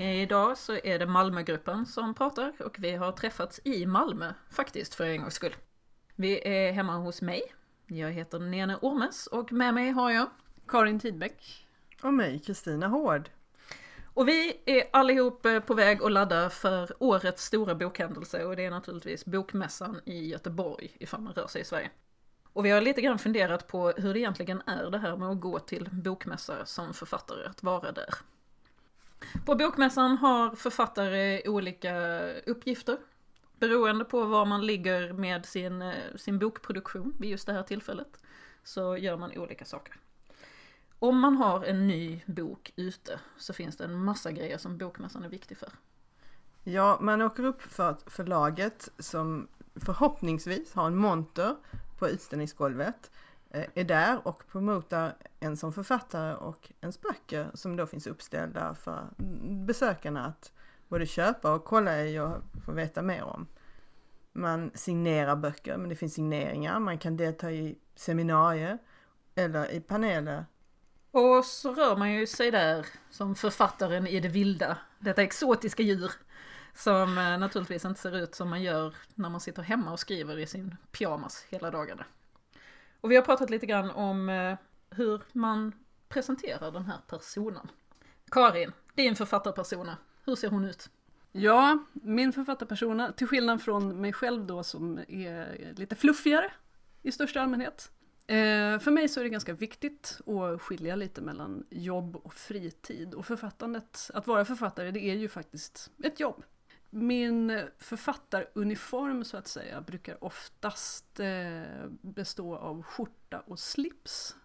Idag så är det Malmögruppen som pratar och vi har träffats i Malmö faktiskt för en gångs skull. Vi är hemma hos mig. Jag heter Nene Ormes och med mig har jag Karin Tidbeck. Och mig, Kristina Hård. Och vi är allihop eh, på väg att ladda för årets stora bokhändelse och det är naturligtvis Bokmässan i Göteborg ifall man rör sig i Sverige. Och vi har lite grann funderat på hur det egentligen är det här med att gå till bokmässa som författare, att vara där. På bokmässan har författare olika uppgifter beroende på var man ligger med sin, eh, sin bokproduktion vid just det här tillfället. Så gör man olika saker. Om man har en ny bok ute så finns det en massa grejer som bokmässan är viktig för. Ja, man åker upp för förlaget som förhoppningsvis har en monter på utställningsgolvet Eh, är där och promotar en som författare och ens böcker som då finns uppställda för besökarna att både köpa och kolla i och få veta mer om. Man signerar böcker, men det finns signeringar. Man kan delta i seminarier eller i paneler. Och så rör man ju sig där som författaren i det vilda, detta exotiska djur. Som eh, naturligtvis inte ser ut som man gör när man sitter hemma och skriver i sin pyjamas hela dagarna. Och vi har pratat lite grann om eh, hur man presenterar den här personen. Karin, din författarpersona, hur ser hon ut? Ja, min författarpersona, till skillnad från mig själv då som är lite fluffigare i största allmänhet. Eh, för mig så är det ganska viktigt att skilja lite mellan jobb och fritid. Och författandet, att vara författare, det är ju faktiskt ett jobb. Min författaruniform så att säga brukar oftast eh, bestå av skjorta och slips.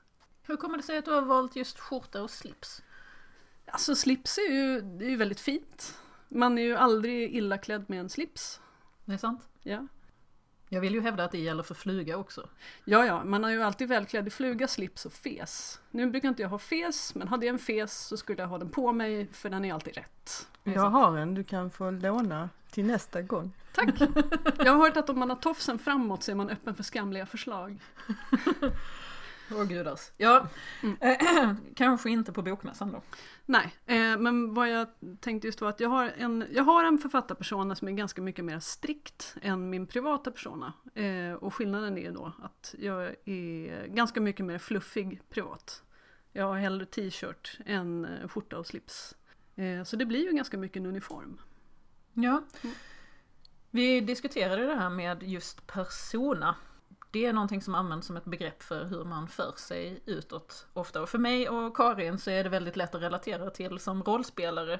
Hur kommer det sig att du har valt just skjorta och slips? Alltså slips är ju, är ju väldigt fint. Man är ju aldrig illa klädd med en slips. Det är sant. Ja. Jag vill ju hävda att det gäller för fluga också. Ja, ja, man är ju alltid välklädd i fluga, slips och fes. Nu brukar inte jag ha fes, men hade jag en fes så skulle jag ha den på mig för den är alltid rätt. Jag har en du kan få låna till nästa gång. Tack! Jag har hört att om man har tofsen framåt så är man öppen för skamliga förslag. Åh gudars. Ja, mm. kanske inte på bokmässan då. Nej, eh, men vad jag tänkte just var att jag har en, jag har en författarpersona som är ganska mycket mer strikt än min privata persona. Eh, och skillnaden är då att jag är ganska mycket mer fluffig privat. Jag har hellre t-shirt än eh, skjorta och slips. Eh, så det blir ju ganska mycket en uniform. Ja. Vi diskuterade det här med just persona det är någonting som används som ett begrepp för hur man för sig utåt ofta. Och för mig och Karin så är det väldigt lätt att relatera till som rollspelare.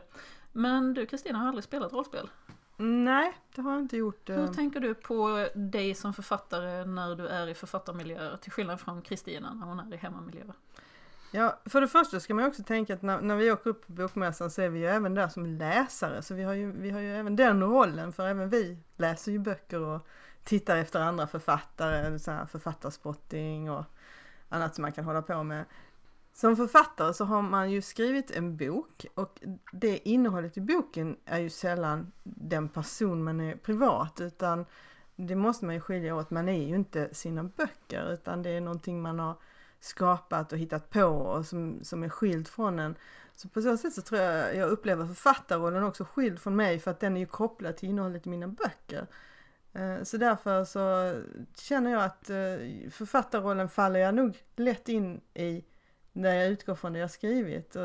Men du Kristina har aldrig spelat rollspel? Nej, det har jag inte gjort. Hur tänker du på dig som författare när du är i författarmiljöer till skillnad från Kristina när hon är i hemmamiljöer? Ja, för det första ska man också tänka att när, när vi åker upp på bokmässan så är vi ju även där som läsare. Så vi har ju, vi har ju även den rollen för även vi läser ju böcker och tittar efter andra författare, så här författarspotting och annat som man kan hålla på med. Som författare så har man ju skrivit en bok och det innehållet i boken är ju sällan den person man är privat utan det måste man ju skilja åt. Man är ju inte sina böcker utan det är någonting man har skapat och hittat på och som, som är skild från en. Så på så sätt så tror jag jag upplever författarrollen också skild från mig för att den är ju kopplad till innehållet i mina böcker. Eh, så därför så känner jag att eh, författarrollen faller jag nog lätt in i när jag utgår från det jag skrivit.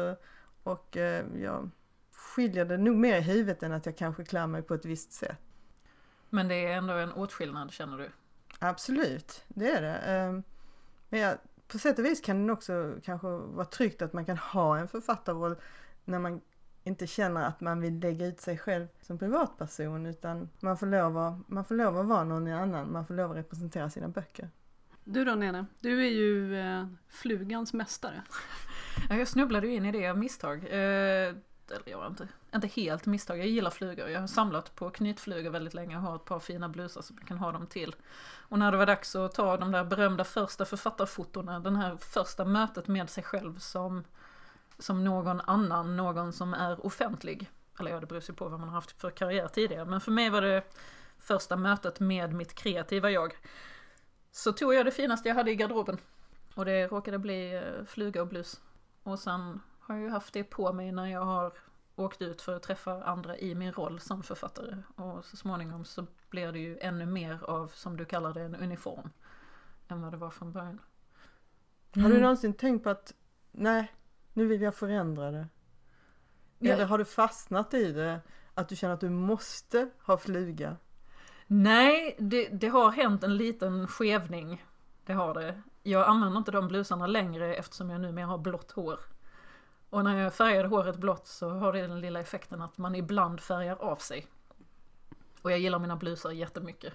Och eh, jag skiljer det nog mer i huvudet än att jag kanske klär mig på ett visst sätt. Men det är ändå en åtskillnad känner du? Absolut, det är det. Men jag, på sätt och vis kan det också kanske vara tryggt att man kan ha en författarroll när man inte känner att man vill lägga ut sig själv som privatperson utan man får lov att, man får lov att vara någon annan, man får lov att representera sina böcker. Du då Nene, du är ju eh, flugans mästare. Ja, jag snubblade in i det av misstag. Eh, eller jag är inte, inte helt misstag, jag gillar flugor. Jag har samlat på knytflugor väldigt länge och har ett par fina blusar som jag kan ha dem till. Och när det var dags att ta de där berömda första författarfotona, den här första mötet med sig själv som, som någon annan, någon som är offentlig. Eller ja, det beror sig på vad man har haft för karriär tidigare. Men för mig var det första mötet med mitt kreativa jag. Så tog jag det finaste jag hade i garderoben. Och det råkade bli eh, fluga och blus. Och sen har jag ju haft det på mig när jag har åkt ut för att träffa andra i min roll som författare. Och så småningom så blir det ju ännu mer av, som du kallar det, en uniform. Än vad det var från början. Har du någonsin tänkt på att nej, nu vill jag förändra det? Ja. Eller har du fastnat i det? Att du känner att du måste ha fluga? Nej, det, det har hänt en liten skevning. Det har det. Jag använder inte de blusarna längre eftersom jag numera har blått hår. Och när jag färgade håret blått så har det den lilla effekten att man ibland färgar av sig. Och jag gillar mina blusar jättemycket.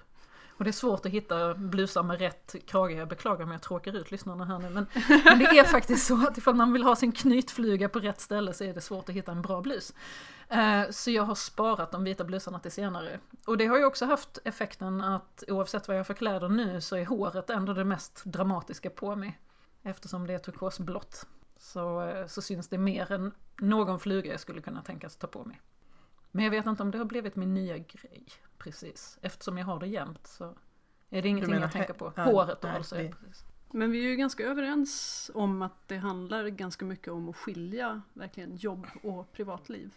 Och det är svårt att hitta blusar med rätt krage. Jag beklagar om jag tråkar ut lyssnarna här nu. Men, men det är faktiskt så att ifall man vill ha sin knytfluga på rätt ställe så är det svårt att hitta en bra blus. Eh, Så jag har sparat de vita blusarna till senare. Och det har ju också haft effekten att oavsett vad jag har för kläder nu så är håret ändå det mest dramatiska på mig. Eftersom det är turkosblått. Så, eh, så syns det mer än någon fluga jag skulle kunna tänkas ta på mig. Men jag vet inte om det har blivit min nya grej. Precis. Eftersom jag har det jämt så är det ingenting menar jag tänker på. Håret då nej, alltså. Precis. Men vi är ju ganska överens om att det handlar ganska mycket om att skilja verkligen jobb och privatliv.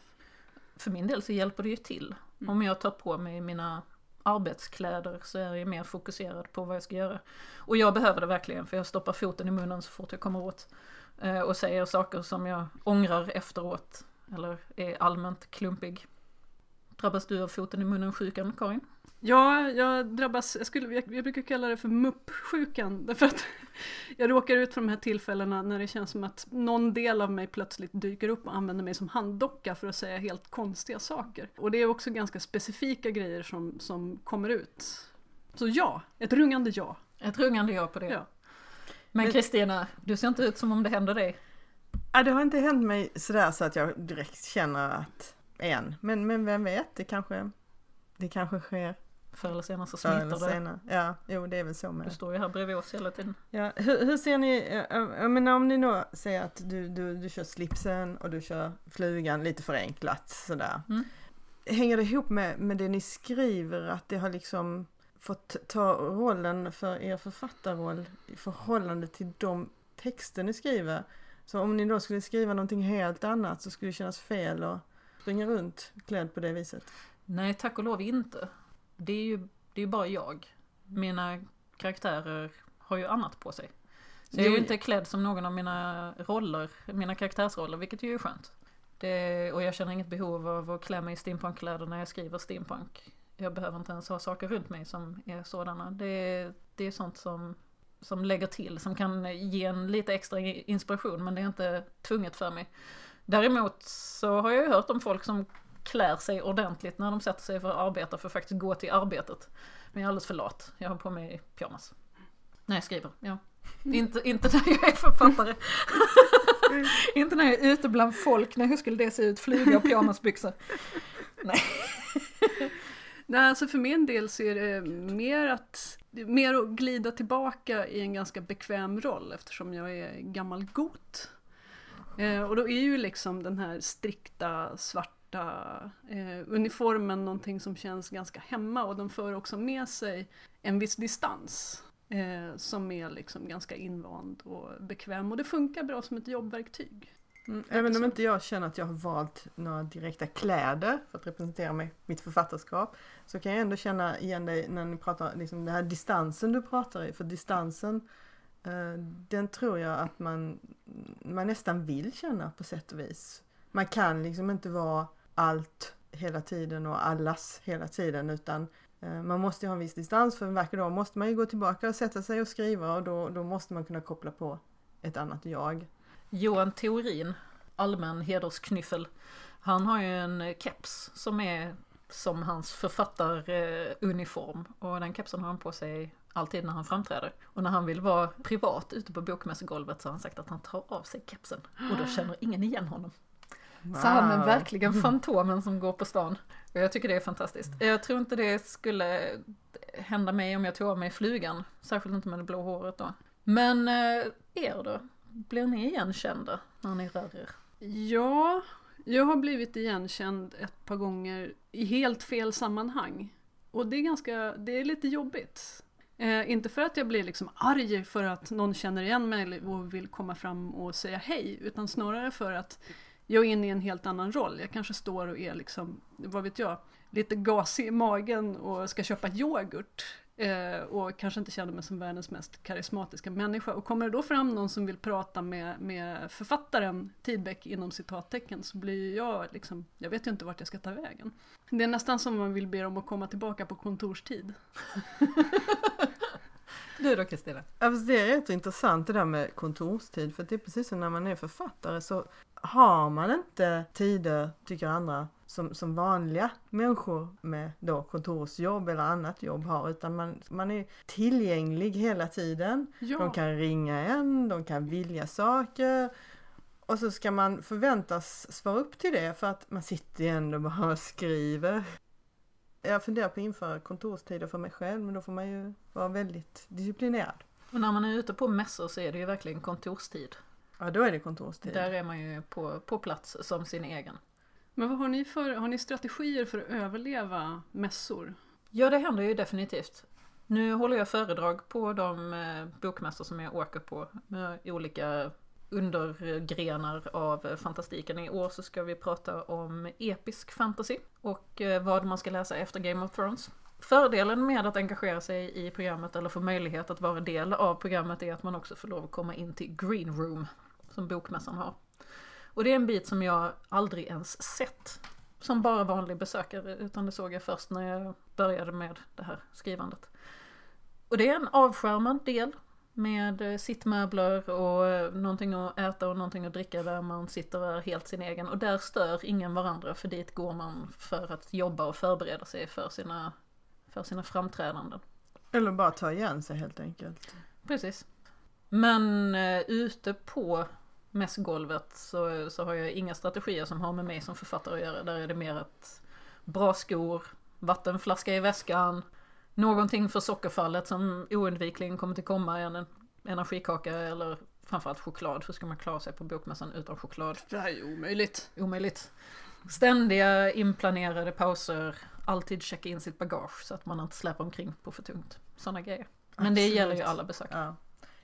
För min del så hjälper det ju till. Mm. Om jag tar på mig mina arbetskläder så är jag mer fokuserad på vad jag ska göra. Och jag behöver det verkligen för jag stoppar foten i munnen så fort jag kommer åt. Eh, Och säger saker som jag ångrar efteråt. Eller är allmänt klumpig. Drabbas du av foten i munnen sjukan, Karin? Ja, jag drabbas, jag, skulle, jag, jag brukar kalla det för muppsjukan. Därför att jag råkar ut för de här tillfällena när det känns som att någon del av mig plötsligt dyker upp och använder mig som handdocka för att säga helt konstiga saker. Och det är också ganska specifika grejer som, som kommer ut. Så ja, ett rungande ja. Ett rungande ja på det. Ja. Men Kristina, du ser inte ut som om det händer dig. Ja, det har inte hänt mig sådär så att jag direkt känner att än. Men, men vem vet, det kanske, det kanske sker Förr eller senare så förr eller smittar det. senare. Ja, jo det är väl så Du med. står ju här bredvid oss hela tiden. Ja, hur, hur ser ni, jag menar om ni då säger att du, du, du kör slipsen och du kör flugan lite förenklat sådär. Mm. Hänger det ihop med, med det ni skriver att det har liksom fått ta rollen för er författarroll i förhållande till de texter ni skriver? Så om ni då skulle skriva någonting helt annat så skulle det kännas fel att springa runt klädd på det viset. Nej, tack och lov inte. Det är ju det är bara jag. Mina karaktärer har ju annat på sig. Så jag är ju inte klädd som någon av mina roller, mina karaktärsroller, vilket ju är skönt. Det, och jag känner inget behov av att klä mig i steampunkkläder när jag skriver steampunk. Jag behöver inte ens ha saker runt mig som är sådana. Det, det är sånt som, som lägger till, som kan ge en lite extra inspiration, men det är inte tvunget för mig. Däremot så har jag ju hört om folk som klär sig ordentligt när de sätter sig för att arbeta för att faktiskt gå till arbetet. Men jag är alldeles för lat. Jag har på mig pyjamas. När jag skriver, ja. Inte, inte när jag är författare. inte när jag är ute bland folk. Nej, hur skulle det se ut? Flyga och pyjamasbyxor. Nej, alltså för min del så är det mer att, mer att glida tillbaka i en ganska bekväm roll eftersom jag är gammal got. Eh, och då är ju liksom den här strikta svarta eh, uniformen någonting som känns ganska hemma och den för också med sig en viss distans. Eh, som är liksom ganska invand och bekväm och det funkar bra som ett jobbverktyg. Mm, även om inte jag känner att jag har valt några direkta kläder för att representera mig, mitt författarskap så kan jag ändå känna igen dig när ni pratar, liksom den här distansen du pratar i. För distansen, eh, den tror jag att man, man nästan vill känna på sätt och vis. Man kan liksom inte vara allt hela tiden och allas hela tiden utan eh, man måste ha en viss distans för en vacker dag måste man ju gå tillbaka och sätta sig och skriva och då, då måste man kunna koppla på ett annat jag. Johan Theorin, allmän hedersknyffel. Han har ju en keps som är som hans författaruniform. Och den kepsen har han på sig alltid när han framträder. Och när han vill vara privat ute på bokmässegolvet så har han sagt att han tar av sig kepsen. Och då känner ingen igen honom. Så han är Wow. verkligen fantomen som går på stan. Och jag tycker det är fantastiskt. Jag tror inte det skulle hända mig om jag tog av mig flugan. Särskilt inte med det blå håret då. Men eh, er då? Blir ni igenkända när ni rör er? Ja, jag har blivit igenkänd ett par gånger i helt fel sammanhang. Och det är ganska, det är lite jobbigt. Eh, inte för att jag blir liksom arg för att någon känner igen mig och vill komma fram och säga hej, utan snarare för att jag är inne i en helt annan roll. Jag kanske står och är liksom, vad vet jag, lite gasig i magen och ska köpa yoghurt. Eh, och kanske inte känner mig som världens mest karismatiska människa. Och kommer det då fram någon som vill prata med, med författaren Tidbeck inom citattecken så blir jag liksom, jag vet ju inte vart jag ska ta vägen. Det är nästan som man vill be dem att komma tillbaka på kontorstid. Du då Kristina? Ja, det är rätt intressant det där med kontorstid för det är precis som när man är författare så har man inte tider, tycker andra, som, som vanliga människor med då kontorsjobb eller annat jobb har utan man, man är tillgänglig hela tiden. Ja, De kan ringa en, de kan vilja saker och så ska man förväntas svara upp till det för att man sitter ju ändå bara och skriver. Jag funderar på att införa kontorstider för mig själv men då får man ju vara väldigt disciplinerad. Och när man är ute på mässor så är det ju verkligen kontorstid. Ja, då är det kontorstid. Där är man ju på, på plats som sin egen. men vad har ni för, har ni strategier för att överleva mässor? Ja, det händer ju definitivt. Nu håller jag föredrag på de eh, bokmässor som jag åker på med olika undergrenar av eh, fantastiken. I år så ska vi prata om episk fantasy och eh, vad man ska läsa efter Game of Thrones. Fördelen med att engagera sig i programmet eller få möjlighet att vara del av programmet är att man också får lov att komma in till Green Room som bokmässan har. Och det är en bit som jag aldrig ens sett som bara vanlig besökare utan det såg jag först när jag började med det här skrivandet. Och det är en avskärmad del med eh, sittmöbler och eh, någonting att äta och någonting att dricka där man sitter och är helt sin egen. Och där stör ingen varandra för dit går man för att jobba och förbereda sig för sina, för sina framträdanden. Eller bara ta igen sig helt enkelt. Precis. Men eh, ute på mässgolvet så, så har jag inga strategier som har med mig som författare att göra. Där är det mer att bra skor, vattenflaska i väskan, någonting för sockerfallet som oundvikligen kommer till komma, en energikaka eller framförallt choklad. För ska man klara sig på bokmässan utan choklad? Det här är ju omöjligt. Omöjligt. Ständiga inplanerade pauser, alltid checka in sitt bagage så att man inte släpar omkring på för tungt. Sådana grejer. Men det Absolut. gäller ju alla besökare. Ja.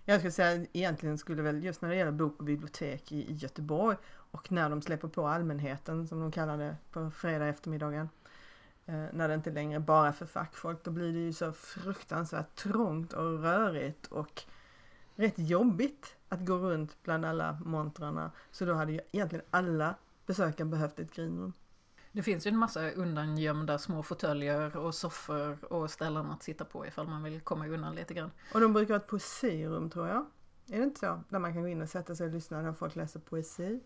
Jag skulle säga egentligen skulle väl just när det gäller bok och bibliotek i, i Göteborg och när de släpper på allmänheten som de kallar det på fredag eftermiddagen. Eh, när det inte längre bara är för fackfolk då blir det ju så fruktansvärt trångt och rörigt och rätt jobbigt att gå runt bland alla montrarna. Så då hade ju egentligen alla besökare behövt ett greenroom. Det finns ju en massa undangömda små fåtöljer och soffor och ställen att sitta på ifall man vill komma undan lite grann. Och de brukar ha ett poesirum tror jag. Är det inte så? Där man kan gå in och sätta sig och lyssna när folk läser poesi.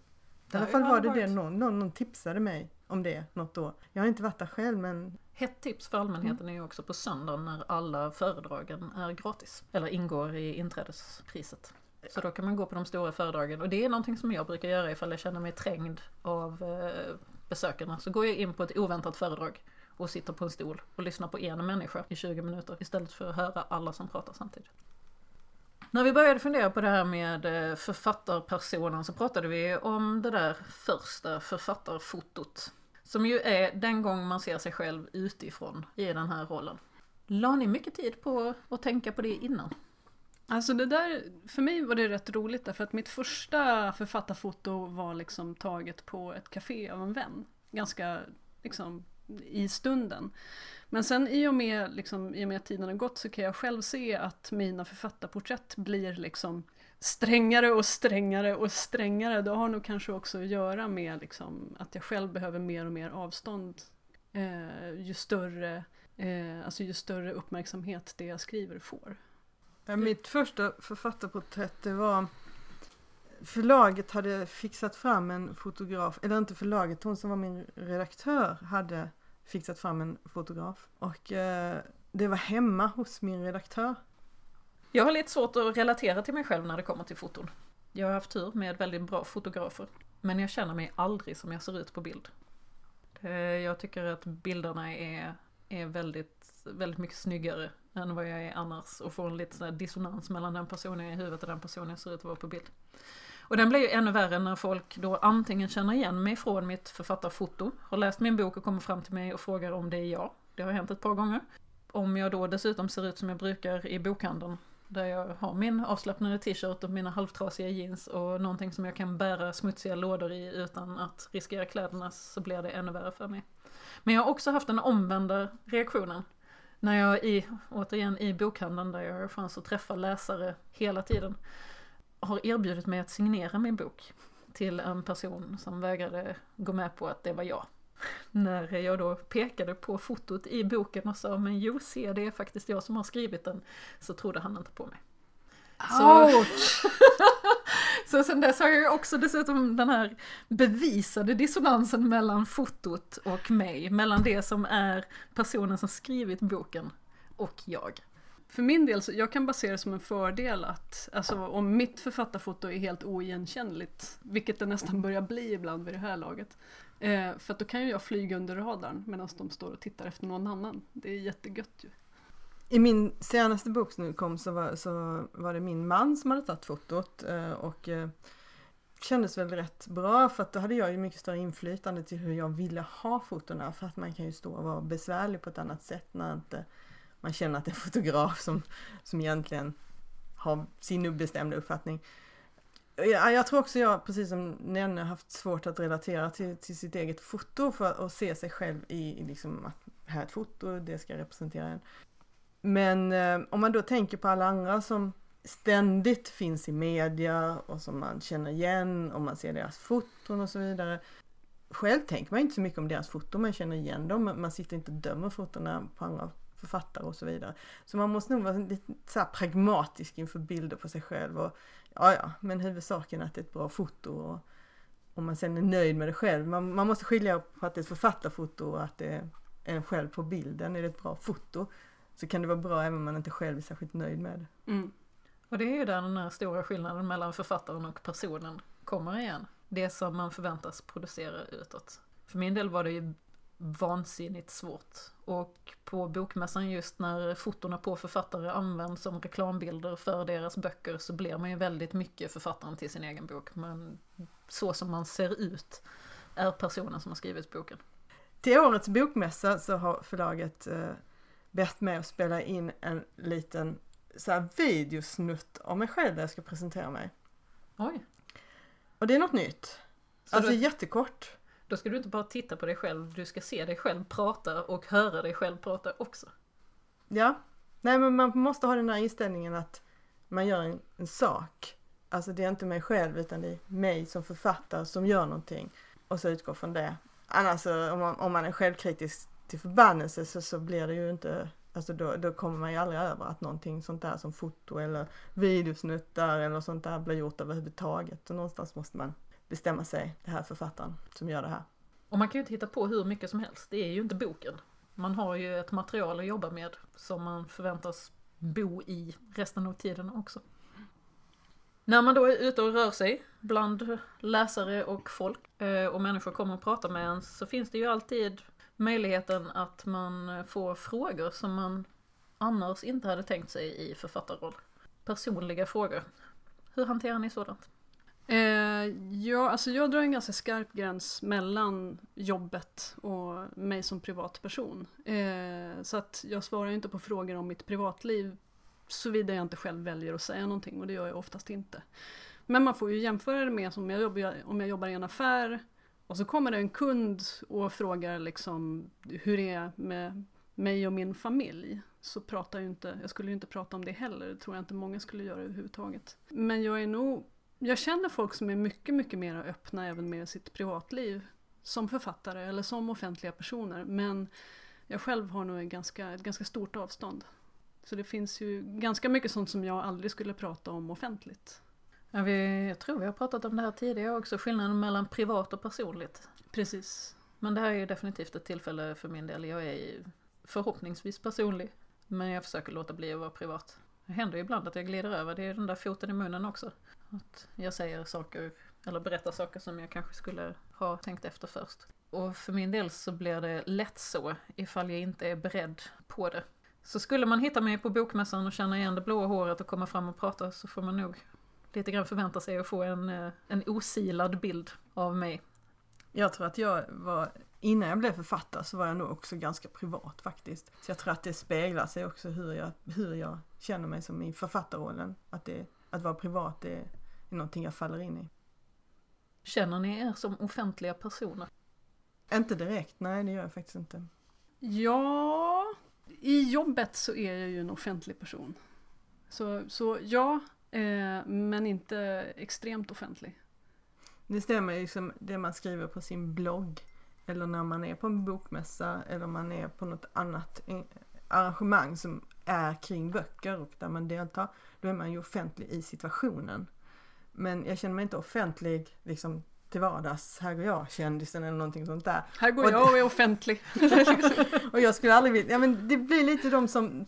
I alla fall var det varit. det någon, någon, någon tipsade mig om det något år. Jag har inte varit där själv men Hett tips för allmänheten är ju också på söndagen när alla föredragen är gratis. Eller ingår i inträdespriset. Så då kan man gå på de stora föredragen och det är någonting som jag brukar göra ifall jag känner mig trängd av eh, besökarna. Så går jag in på ett oväntat föredrag och sitter på en stol och lyssnar på en människa i 20 minuter istället för att höra alla som pratar samtidigt. När vi började fundera på det här med eh, författarpersonen så pratade vi om det där första författarfotot. Som ju är den gång man ser sig själv utifrån i den här rollen. La ni mycket tid på att tänka på det innan? Alltså det där, för mig var det rätt roligt därför att mitt första författarfoto var liksom taget på ett café av en vän. Ganska liksom i stunden. Men sen i och med, liksom, i och med att tiden har gått så kan jag själv se att mina författarporträtt blir liksom strängare och strängare och strängare. Det har nog kanske också att göra med liksom, att jag själv behöver mer och mer avstånd eh, ju, större, eh, alltså ju större uppmärksamhet det jag skriver får. Ja, mitt första författarporträtt det var Förlaget hade fixat fram en fotograf, eller inte förlaget, hon som var min redaktör hade fixat fram en fotograf. Och eh, det var hemma hos min redaktör. Jag har lite svårt att relatera till mig själv när det kommer till foton. Jag har haft tur med väldigt bra fotografer. Men jag känner mig aldrig som jag ser ut på bild. Eh, jag tycker att bilderna är, är väldigt, väldigt mycket snyggare än vad jag är annars och får en liten sån dissonans mellan den personen jag är i huvudet och den personen jag ser ut att vara på bild. Och den blir ju ännu värre när folk då antingen känner igen mig från mitt författarfoto, har läst min bok och kommer fram till mig och frågar om det är jag. Det har hänt ett par gånger. Om jag då dessutom ser ut som jag brukar i bokhandeln, där jag har min avslappnade t-shirt och mina halvtrasiga jeans och någonting som jag kan bära smutsiga lådor i utan att riskera kläderna så blir det ännu värre för mig. Men jag har också haft den omvända reaktionen. När jag i, återigen i bokhandeln där jag har chans att träffa läsare hela tiden, har erbjudit mig att signera min bok till en person som vägrade gå med på att det var jag. När jag då pekade på fotot i boken och sa men jo se det är faktiskt jag som har skrivit den så trodde han inte på mig. Så, Ouch! så sen dess har jag också dessutom den här bevisade dissonansen mellan fotot och mig, mellan det som är personen som skrivit boken och jag. För min del, så jag kan bara se det som en fördel att alltså, om mitt författarfoto är helt oigenkännligt, vilket det nästan börjar bli ibland vid det här laget, eh, för att då kan ju jag flyga under radarn medan de står och tittar efter någon annan. Det är jättegött ju. I min senaste bok som nu kom så var, så var det min man som hade tagit fotot eh, och eh, kändes väl rätt bra för att då hade jag ju mycket större inflytande till hur jag ville ha fotona för att man kan ju stå och vara besvärlig på ett annat sätt när inte man känner att det är en fotograf som, som egentligen har sin obestämda uppfattning. Jag, jag tror också jag, precis som Nenne, haft svårt att relatera till, till sitt eget foto för att se sig själv i, i liksom att här är ett foto, det ska representera en. Men eh, om man då tänker på alla andra som ständigt finns i media och som man känner igen och man ser deras foton och så vidare. Själv tänker man inte så mycket om deras foton, man känner igen dem, man sitter inte och dömer fotona på andra författare och så vidare. Så man måste nog vara lite så här pragmatisk inför bilder på sig själv och ja, ja, men huvudsaken är att det är ett bra foto och om man sen är nöjd med det själv. Man, man måste skilja på att det är ett författarfoto och att det är en själv på bilden. Är det ett bra foto så kan det vara bra även om man inte själv är särskilt nöjd med det. Mm. Och det är ju där den här stora skillnaden mellan författaren och personen kommer igen. Det som man förväntas producera utåt. För min del var det ju vansinnigt svårt. Och på bokmässan just när fotona på författare används som reklambilder för deras böcker så blir man ju väldigt mycket författaren till sin egen bok. Men så som man ser ut är personen som har skrivit boken. Till årets bokmässa så har förlaget eh, bett mig att spela in en liten så här videosnutt av mig själv där jag ska presentera mig. Oj, Och det är något nytt. Så alltså då- jättekort. då ska du inte bara titta på dig själv, du ska se dig själv prata och höra dig själv prata också. Ja. Nej men man måste ha den här inställningen att man gör en, en sak. Alltså det är inte mig själv utan det är mig som författare som gör någonting. Och så utgå från det. Annars om man, om man är självkritisk till förbannelse så, så blir det ju inte Alltså då, då kommer man ju aldrig över att någonting sånt där som foto eller videosnuttar eller sånt där blir gjort överhuvudtaget. Så någonstans måste man bestämma sig, det här är författaren som gör det här. Och man kan ju inte hitta på hur mycket som helst, det är ju inte boken. Man har ju ett material att jobba med som man förväntas bo i resten av tiden också. När man då är ute och rör sig bland läsare och folk eh, och människor kommer och pratar med en så finns det ju alltid möjligheten att man får frågor som man annars inte hade tänkt sig i författarroll. Personliga frågor. Hur hanterar ni sådant? Eh, ja, alltså jag drar en ganska skarp gräns mellan jobbet och mig som privatperson. Eh, så att jag svarar inte på frågor om mitt privatliv såvida jag inte själv väljer att säga någonting och det gör jag oftast inte. Men man får ju jämföra det med som jag jobbar, om jag jobbar i en affär och så kommer det en kund och frågar liksom hur det är med mig och min familj. Så pratar jag inte, jag skulle ju inte prata om det heller, det tror jag inte många skulle göra överhuvudtaget. Men jag är nog jag känner folk som är mycket, mycket mer öppna även med sitt privatliv som författare eller som offentliga personer. Men jag själv har nog ett ganska, ett ganska stort avstånd. Så det finns ju ganska mycket sånt som jag aldrig skulle prata om offentligt. Ja, vi, jag tror vi har pratat om det här tidigare också, skillnaden mellan privat och personligt. Precis. Men det här är ju definitivt ett tillfälle för min del. Jag är förhoppningsvis personlig. Men jag försöker låta bli att vara privat. Det händer ju ibland att jag glider över, det är den där foten i munnen också. Att jag säger saker eller berätta saker som jag kanske skulle ha tänkt efter först. Och för min del så blir det lätt så ifall jag inte är beredd på det. Så skulle man hitta mig på bokmässan och känna igen det blåa håret och komma fram och prata så får man nog lite grann förvänta sig att få en, eh, en osilad bild av mig. Jag tror att jag var, innan jag blev författare så var jag nog också ganska privat faktiskt. Så jag tror att det speglar sig också hur jag, hur jag känner mig som i författarrollen. Att, det, att vara privat det är någonting jag faller in i. Känner ni er som offentliga personer? Inte direkt, nej det gör jag faktiskt inte. Ja, i jobbet så är jag ju en offentlig person. Så, så ja, eh, men inte extremt offentlig. Det stämmer ju som det man skriver på sin blogg. Eller när man är på en bokmässa eller man är på något annat eh, arrangemang som är kring böcker och där man deltar. Då är man ju offentlig i situationen. Men jag känner mig inte offentlig liksom till vardags, här går jag kändisen eller någonting sånt där. Här går Och jag och är offentlig. Och jag skulle aldrig vilja, ja men det blir lite de som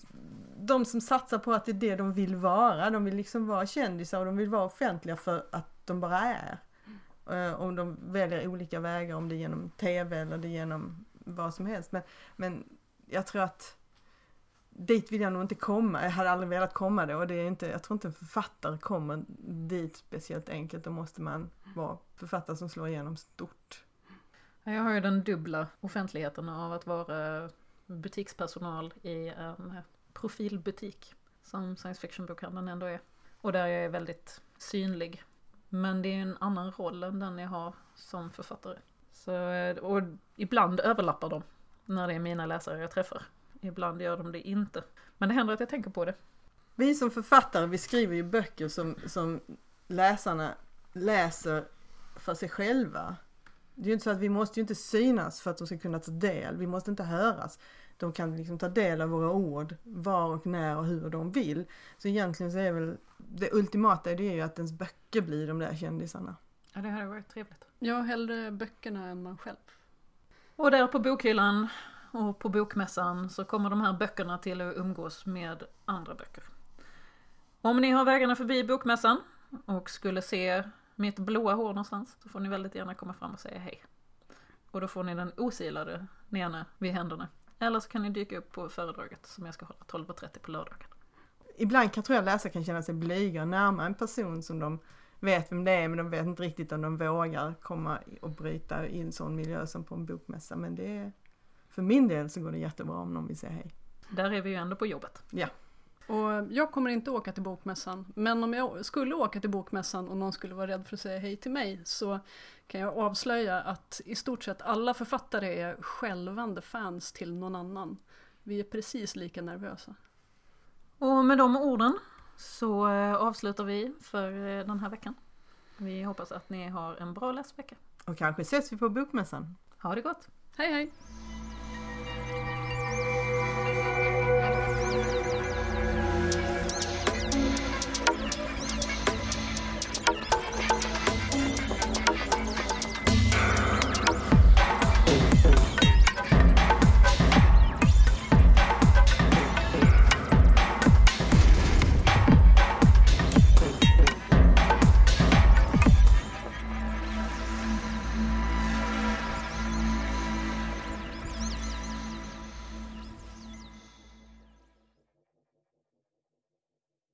de som satsar på att det är det de vill vara. De vill liksom vara kändisar och de vill vara offentliga för att de bara är. Eh, Om de väljer olika vägar, om det är genom TV eller det är genom vad som helst. Men, men jag tror att dit vill jag nog inte komma. Jag hade aldrig velat komma det och det är inte, jag tror inte en författare kommer dit speciellt enkelt. Då måste man vara författare som slår igenom stort. Jag har ju den dubbla offentligheten av att vara butikspersonal i en profilbutik som science fiction-bokhandeln ändå är. Och där jag är väldigt synlig. Men det är en annan roll än den jag har som författare. Så, och ibland överlappar de när det är mina läsare jag träffar. Ibland gör de det inte. Men det händer att jag tänker på det. Vi som författare, vi skriver ju böcker som, som läsarna läser för sig själva. Det är ju inte så att vi måste ju inte synas för att de ska kunna ta del. Vi måste inte höras. De kan liksom ta del av våra ord var och när och hur de vill. Så egentligen så är väl det ultimata det är ju att ens böcker blir de där kändisarna. Ja, det hade varit trevligt. Jag hellre böckerna än man själv. Och där på bokhyllan och på bokmässan så kommer de här böckerna till att umgås med andra böcker. Om ni har vägarna förbi bokmässan och skulle se mitt blåa hår någonstans så får ni väldigt gärna komma fram och säga hej. Och då får ni den osilade Nene vid händerna. Eller så kan ni dyka upp på föredraget som jag ska hålla 12.30 på lördagen. Ibland kan, tror jag läsare kan känna sig blyga och närma en person som de vet vem det är men de vet inte riktigt om de vågar komma och bryta i en sån miljö som på en bokmässa. Men det är, för min del så går det jättebra om någon vill säga hej. Där är vi ju ändå på jobbet. Ja, Och jag kommer inte åka till bokmässan. Men om jag skulle åka till bokmässan och någon skulle vara rädd för att säga hej till mig så kan jag avslöja att i stort sett alla författare är skälvande fans till någon annan. Vi är precis lika nervösa. Och med de orden så eh, avslutar vi för eh, den här veckan. Vi hoppas att ni har en bra läsvecka. och kanske ses vi på bokmässan. Ha det gott! Hej hej!